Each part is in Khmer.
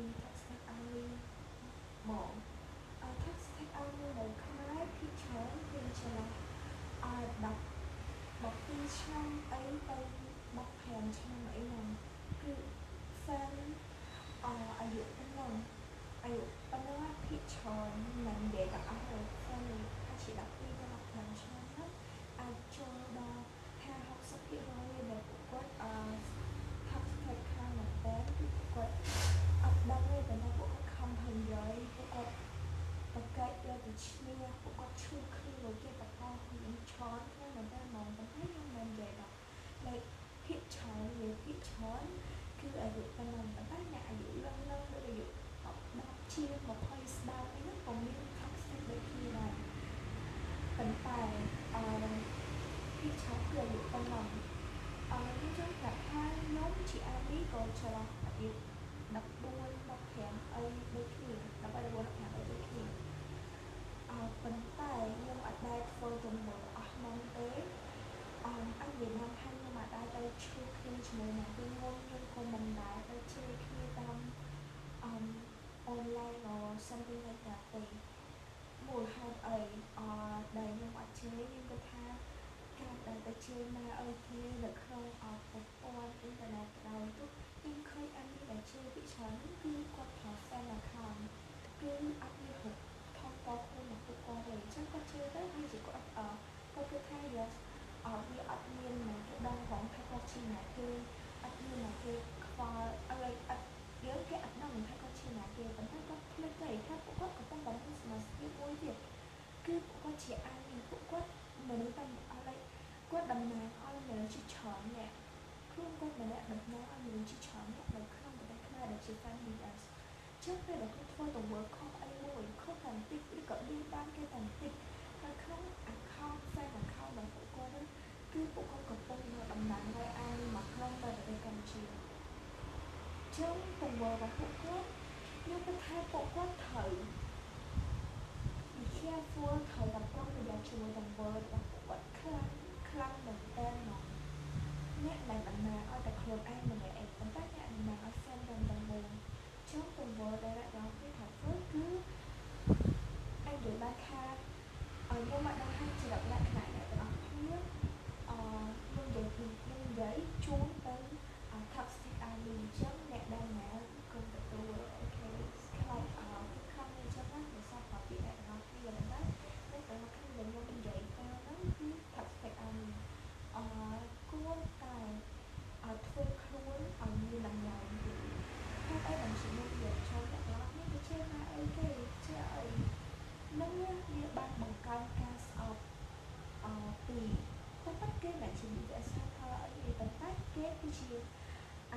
thì tại sao ai mổ à, các sách ông mổ khai khi cháu về lại à, bọc đi trong ấy tay bọc hàng trong ấy là cứ sang à, ở giữa bên lòng ở giữa bên đó khi cháu mình để đọc ở hồ sang thì các chị đọc đi đọc hàng trong ភាគច្រើនគឺអាយុប៉ុណ្ណឹងអឺខ្ញុំចង់ប្រាប់ថាខ្ញុំជាអាមីក៏ចន្លោះអាយុ14 15អីដូចគ្នា14 15អីដូចគ្នាអឺប៉ុន្តែខ្ញុំអត់ដែលធ្វើទង្វើអស់ហ្នឹងទេអឺអញនិយាយមកថាខ្ញុំអត់ដែលទៅឈឺគ្នាជាមួយអ្នកវិញខ្ញុំខ្ញុំក៏មិនដែលទៅជេរគ្នាតាមអឺ online or something like that ទេមួយហេតុអីអឺដែលខ្ញុំអត់ជេរខ្ញុំគិតថាការដែលទៅជេរណាអីគ្នានៅក្នុងអប្រព័ន្ធអ៊ីនធឺណិតក៏ដោយទោះខ្ញុំឃើញអាមីដែលជេរពីច្រើនគឺគាត់ប្រើ fan account គឺអត់មានហុកថតតខ្លួនរបស់ពួកគាត់ទេអញ្ចឹងគាត់ជេរទៅហើយជាគាត់អឺគាត់គិតថា yes អត់វាអត់មានមកគេដឹងផង ថាគាត់ជាអ្នកគេអត់មានមកគេខ្វល់អីអត់យើងគេអត់ដឹងថាគាត់ជាអ្នកគេប៉ុន្តែគាត់ភ្លេចទៅថាពួកគាត់កំពុងតែមានសមាសភាពមួយទៀតគឺពួកគាត់ជាអានពួកគាត់មនុស្សតែអត់គាត់តំណាងឲ្យមនុស្សជាច្រើនអ្នកខ្លួនគាត់ម្នាក់តំណាងឲ្យមនុស្សជាច្រើនអ្នកនៅក្នុងប្រទេសខ្មែរដែលជា family us ចឹងពេលដែលគាត់ធ្វើទៅ work ខុសអីមួយខុសតែបន្តិចឬក៏លីបានគេតែបន្តិចហើយក្នុង account fan account របស់ពួកគាត់ហ្នឹងគឺពួកគាត់កំពុងយកតំណែងឲ្យអានមកក្នុងប្រទេសកម្ពុជាចឹងទង្វើ របស់ពួកគាត់ខ្ញុំគិតថាពួកគាត់ត្រូវ be careful ត្រូវតែប្រុងប្រយ័ត្នជាមួយទង្វើរបស់ពួកគាត់ខ្លាំងខ្លាំងមែនតើមកអ្នកដែលតំណាងឲ្យតែខ្លួនឯងម្នាក់ឯងប៉ុន្តែអ្នកតំណាងឲ្យ fan ទាំងទាំងមូលចឹងទង្វើដែលអ្នកទាំងពីរថាធ្វើគឺអញនិយាយបានថាឲ្យខ្ញុំមកដឹងថាចរិតលក្ខណៈអ្នកទាំងអស់គ្នាអឺខ្ញុំនិយាយពីខ្ញុំនិយាយជូនទៅ toxic army ចឹងអ្នកដែលណាគុំទទួលអូខេខ្លាចអឺខំនេះចឹងណាមិនសោះពីអ្នកទាំងអស់គ្នាតែអ្នកទាំងអស់គ្នាដែលខ្ញុំនិយាយទៅហ្នឹងគឺ toxic army អឺគួរតែឲ្យធ្វើខ្លួនឲ្យមានតម្លៃទៀតហេតុអីបានជាខ្ញុំនិយាយចូលអ្នកទាំងអស់គ្នាវាជាថាអីគេជាអីនឹងវាបានបង្កើនការស្អប់អឺពីតែប៉ុន្តែគេមិនជាវិទ្យាសាស្ត្រផលអីទេប៉ុន្តែគេគឺជា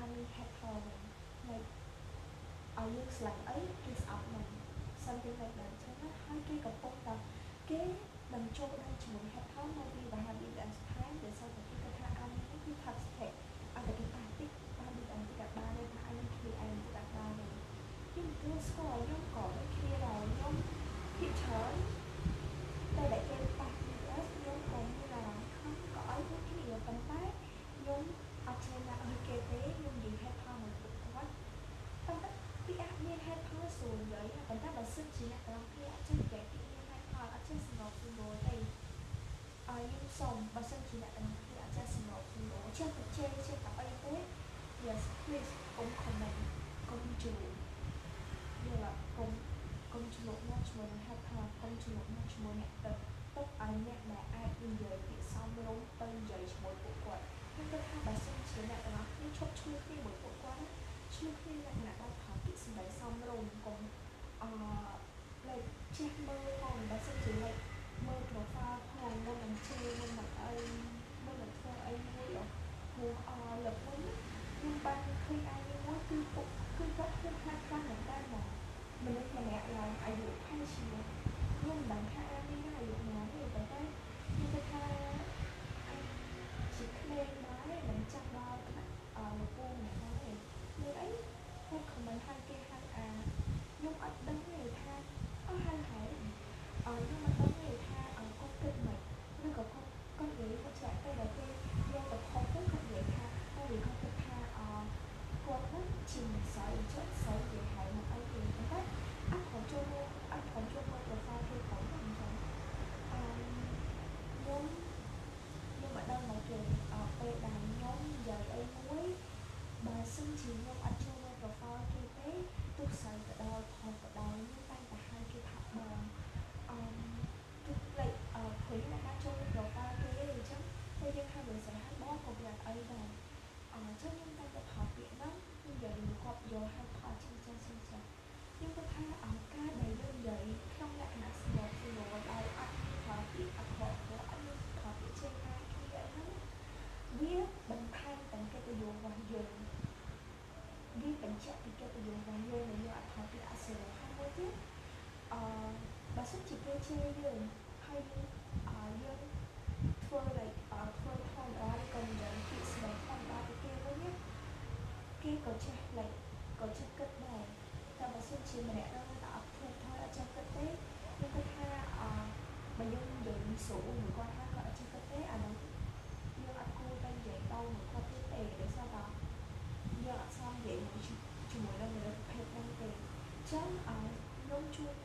army head ផល like ឲ្យយើង ស្លាញ់អីគេស្អប់នឹង something like that ចឹងណាហើយគេកំពុងតែគេមិនចូលដៃជាមួយ head ផលមកពីបាហាប៊ីដាស្ថានដែលសតគេគាត់ថា army នេះគឺ toxic អត់តែគេប៉ះតិចប៉ះដូចអត់គេបានទេថាអញគ្នាឯងគេបានទេខ្ញុំគឺស្គាល់ខ្ញុំក៏ដូចគ្នាដែរខ្ញុំភាគច្រើនតែដែលគេប៉ះ BS ខ្ញុំក៏មានអារម្មណ៍ខំក៏ឲ្យពួកគ្នាប៉ុន្តែខ្ញុំអត់ចេះណាឲ្យគេទេខ្ញុំនិយាយ head ផលមកពួកគាត់ប៉ុន្តែពីអាចមាន head ផលស្រួលនិយាយប៉ុន្តែបើសិនជាអ្នកទាំងគ្នាអត់ចេះនិយាយពីមាន head ផលអត់ចេះសម្របសម្រួលទេឲ្យខ្ញុំ សូមបើសិនជាអ្នកទាំងគ្នាអត់ចេះសម្របសម្រួលចេះតែជេរចេះតែអីទេ yes please កុំ comment កុំជួយយល់អត់កុំកុំឆ្លុកមកជាមួយនឹង head ផលកុំឆ្លុកមកជាមួយអ្នកទឹកទុកឲ្យអ្នកដែលអាចនិយាយពាក្យសមរម្យទៅនិយាយជាមួយពួកគាត់ខ្ញុំគិតថាបើសិនជាអ្នកទាំងអស់គ្នាឈប់ឈ្មោះគ្នាមួយពួកគាត់ឈ្មោះគ្នាលក្ខណៈដល់ប្រើពាក្យសម្ដីសមរម្យកុំអឺ like ចេះមើលផងបើសិនជា like មើល profile ផងមុននឹងជេរមុននឹងអីមុននឹងធ្វើអីមួយព្រោះអឺលើកមុនខ្ញុំបានឃើញអាយមួយគឺពុកគឺគាត់ខ្ញុំខ្លាចខ្លាំងមែនតើមកមនុស្សម្នាក់ឡើងអាយុផែនជាខ្ញុំមិនដឹងថាអាយនេះអាយុណាទេប៉ុន្តែខ្ញុំគិតថាជាក្មេងដែរមិនចាំដល់ថ្នាក់អឺលោកពូម្នាក់ có chất cất bài và một số chị mình đã đã thêm thôi, ở trong cái tế nhưng cái tha mình dùng điện sủ người qua tha ở trong cái tế à nó nhưng anh cô đang dạy đâu người qua tiếp tiền để sao đó giờ xong vậy mình chung chung mình đang người ta thêm năng tiền chắc ở nông chung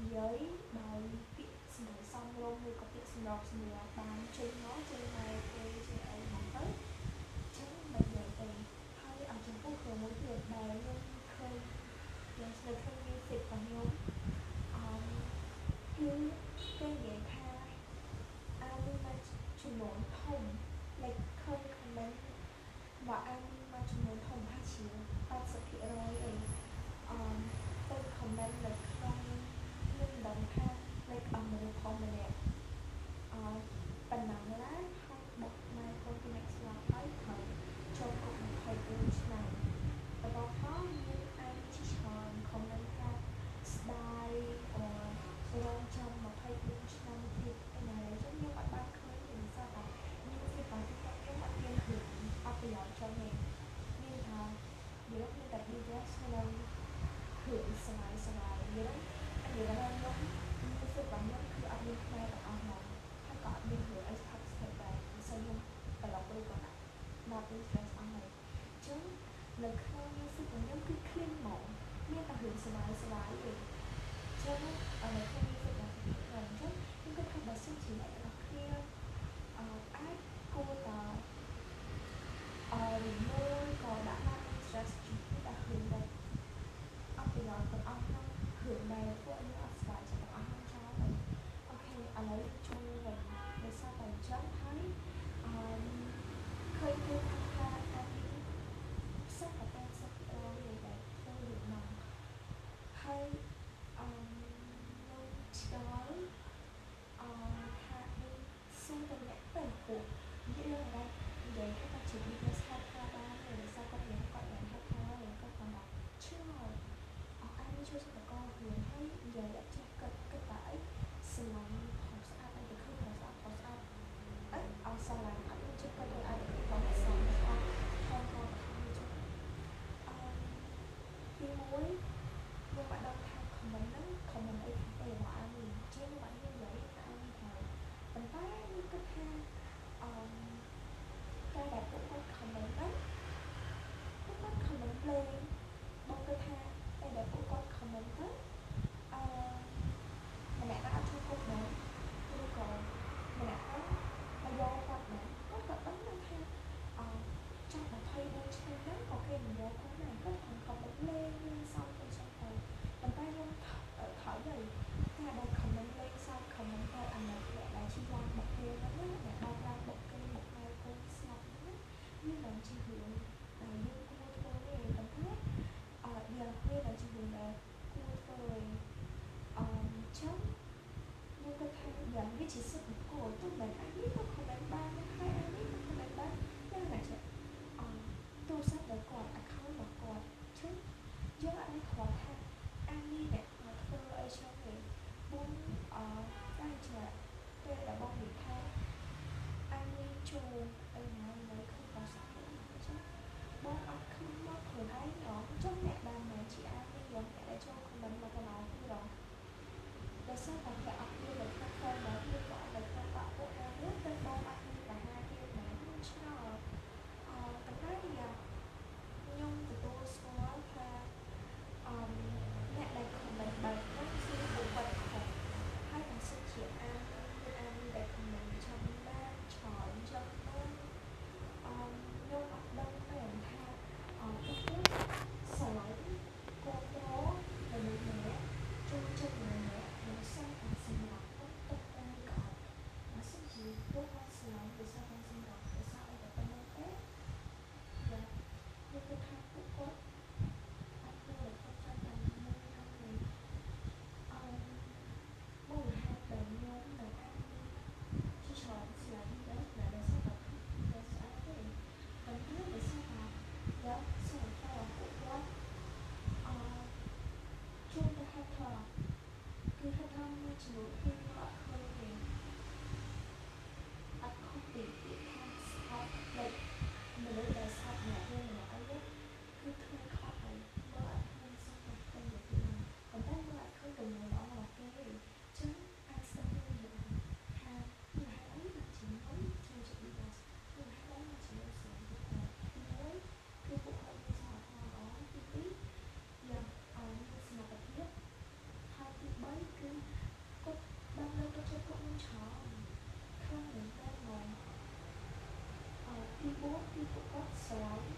និយាយដោយពាក្យសម្ដីសំរម្យឬក៏ពាក្យសម្ដងសម្ដីបានចេញមកចេញមកទេចេញអីមកទៅចឹងមិននិយាយទេហើយអត់ចំពោះគ្រូមួយទៀតដែលខ្ញុំឃើញយើងស្ដីក្នុងមានសិទ្ធិរបស់ខ្ញុំអមគឺគេនិយាយថាអាលុយមកចំនួនធំ like so